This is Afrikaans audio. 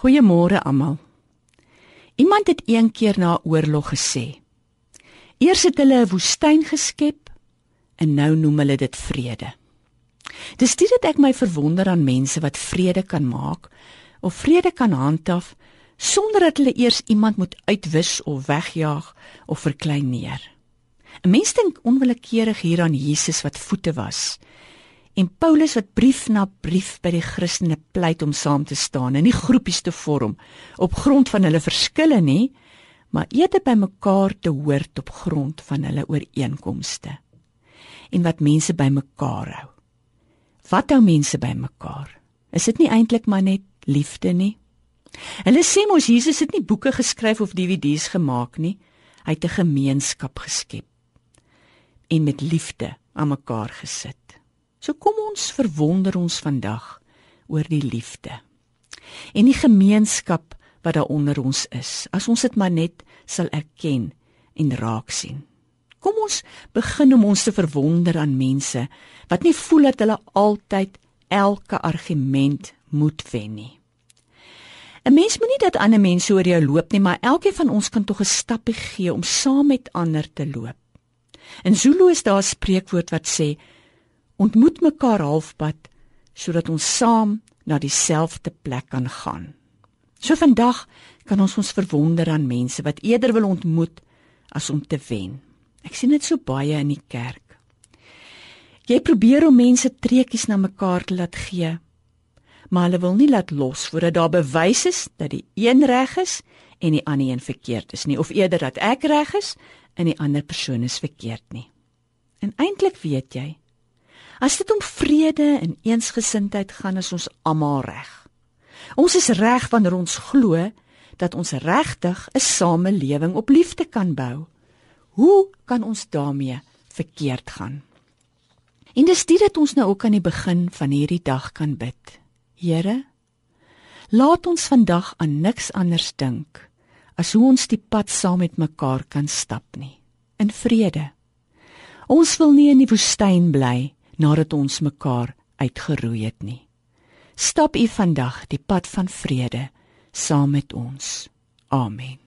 Goeiemôre almal. Iemand het een keer na 'n oorlog gesê: Eers het hulle 'n woestyn geskep en nou noem hulle dit vrede. Dis dit dat ek my verwonder aan mense wat vrede kan maak of vrede kan handhaaf sonder dat hulle eers iemand moet uitwis of wegjaag of verkleineer. 'n Mens dink onwillekeurig hier aan Jesus wat voete was en Paulus wat brief na brief by die Christene pleit om saam te staan en nie groepies te vorm op grond van hulle verskille nie, maar eerder by mekaar te hoort op grond van hulle ooreenkomste. En wat mense by mekaar hou. Wat hou mense by mekaar? Is dit nie eintlik maar net liefde nie? Hulle sê mos Jesus het nie boeke geskryf of DVD's gemaak nie. Hy het 'n gemeenskap geskep en met liefde aan mekaar gesit. So kom ons verwonder ons vandag oor die liefde en die gemeenskap wat daar onder ons is. As ons dit maar net sal erken en raak sien. Kom ons begin om ons te verwonder aan mense wat nie voel dat hulle altyd elke argument moet wen nie. 'n Mens moenie dat ander mense oor jou loop nie, maar elkeen van ons kan tog 'n stappie gee om saam met ander te loop. In Zulu is daar 'n spreekwoord wat sê ontmoet mekaar halfpad sodat ons saam na dieselfde plek kan gaan. So vandag kan ons ons verwonder aan mense wat eerder wil ontmoet as om te wen. Ek sien dit so baie in die kerk. Jy probeer om mense treetjies na mekaar te laat gee, maar hulle wil nie laat los voordat daar bewys is dat die een reg is en die ander een verkeerd is nie of eerder dat ek reg is en die ander persoon is verkeerd nie. En eintlik weet jy, As dit om vrede en eensgesindheid gaan, is ons almal reg. Ons is reg wanneer ons glo dat ons regtig 'n samelewing op liefde kan bou. Hoe kan ons daarmee verkeerd gaan? En dis dit dat ons nou ook aan die begin van hierdie dag kan bid. Here, laat ons vandag aan niks anders dink as hoe ons die pad saam met mekaar kan stap nie in vrede. Ons wil nie in die woestyn bly nie nadat ons mekaar uitgeroei het nie. Stap u vandag die pad van vrede saam met ons. Amen.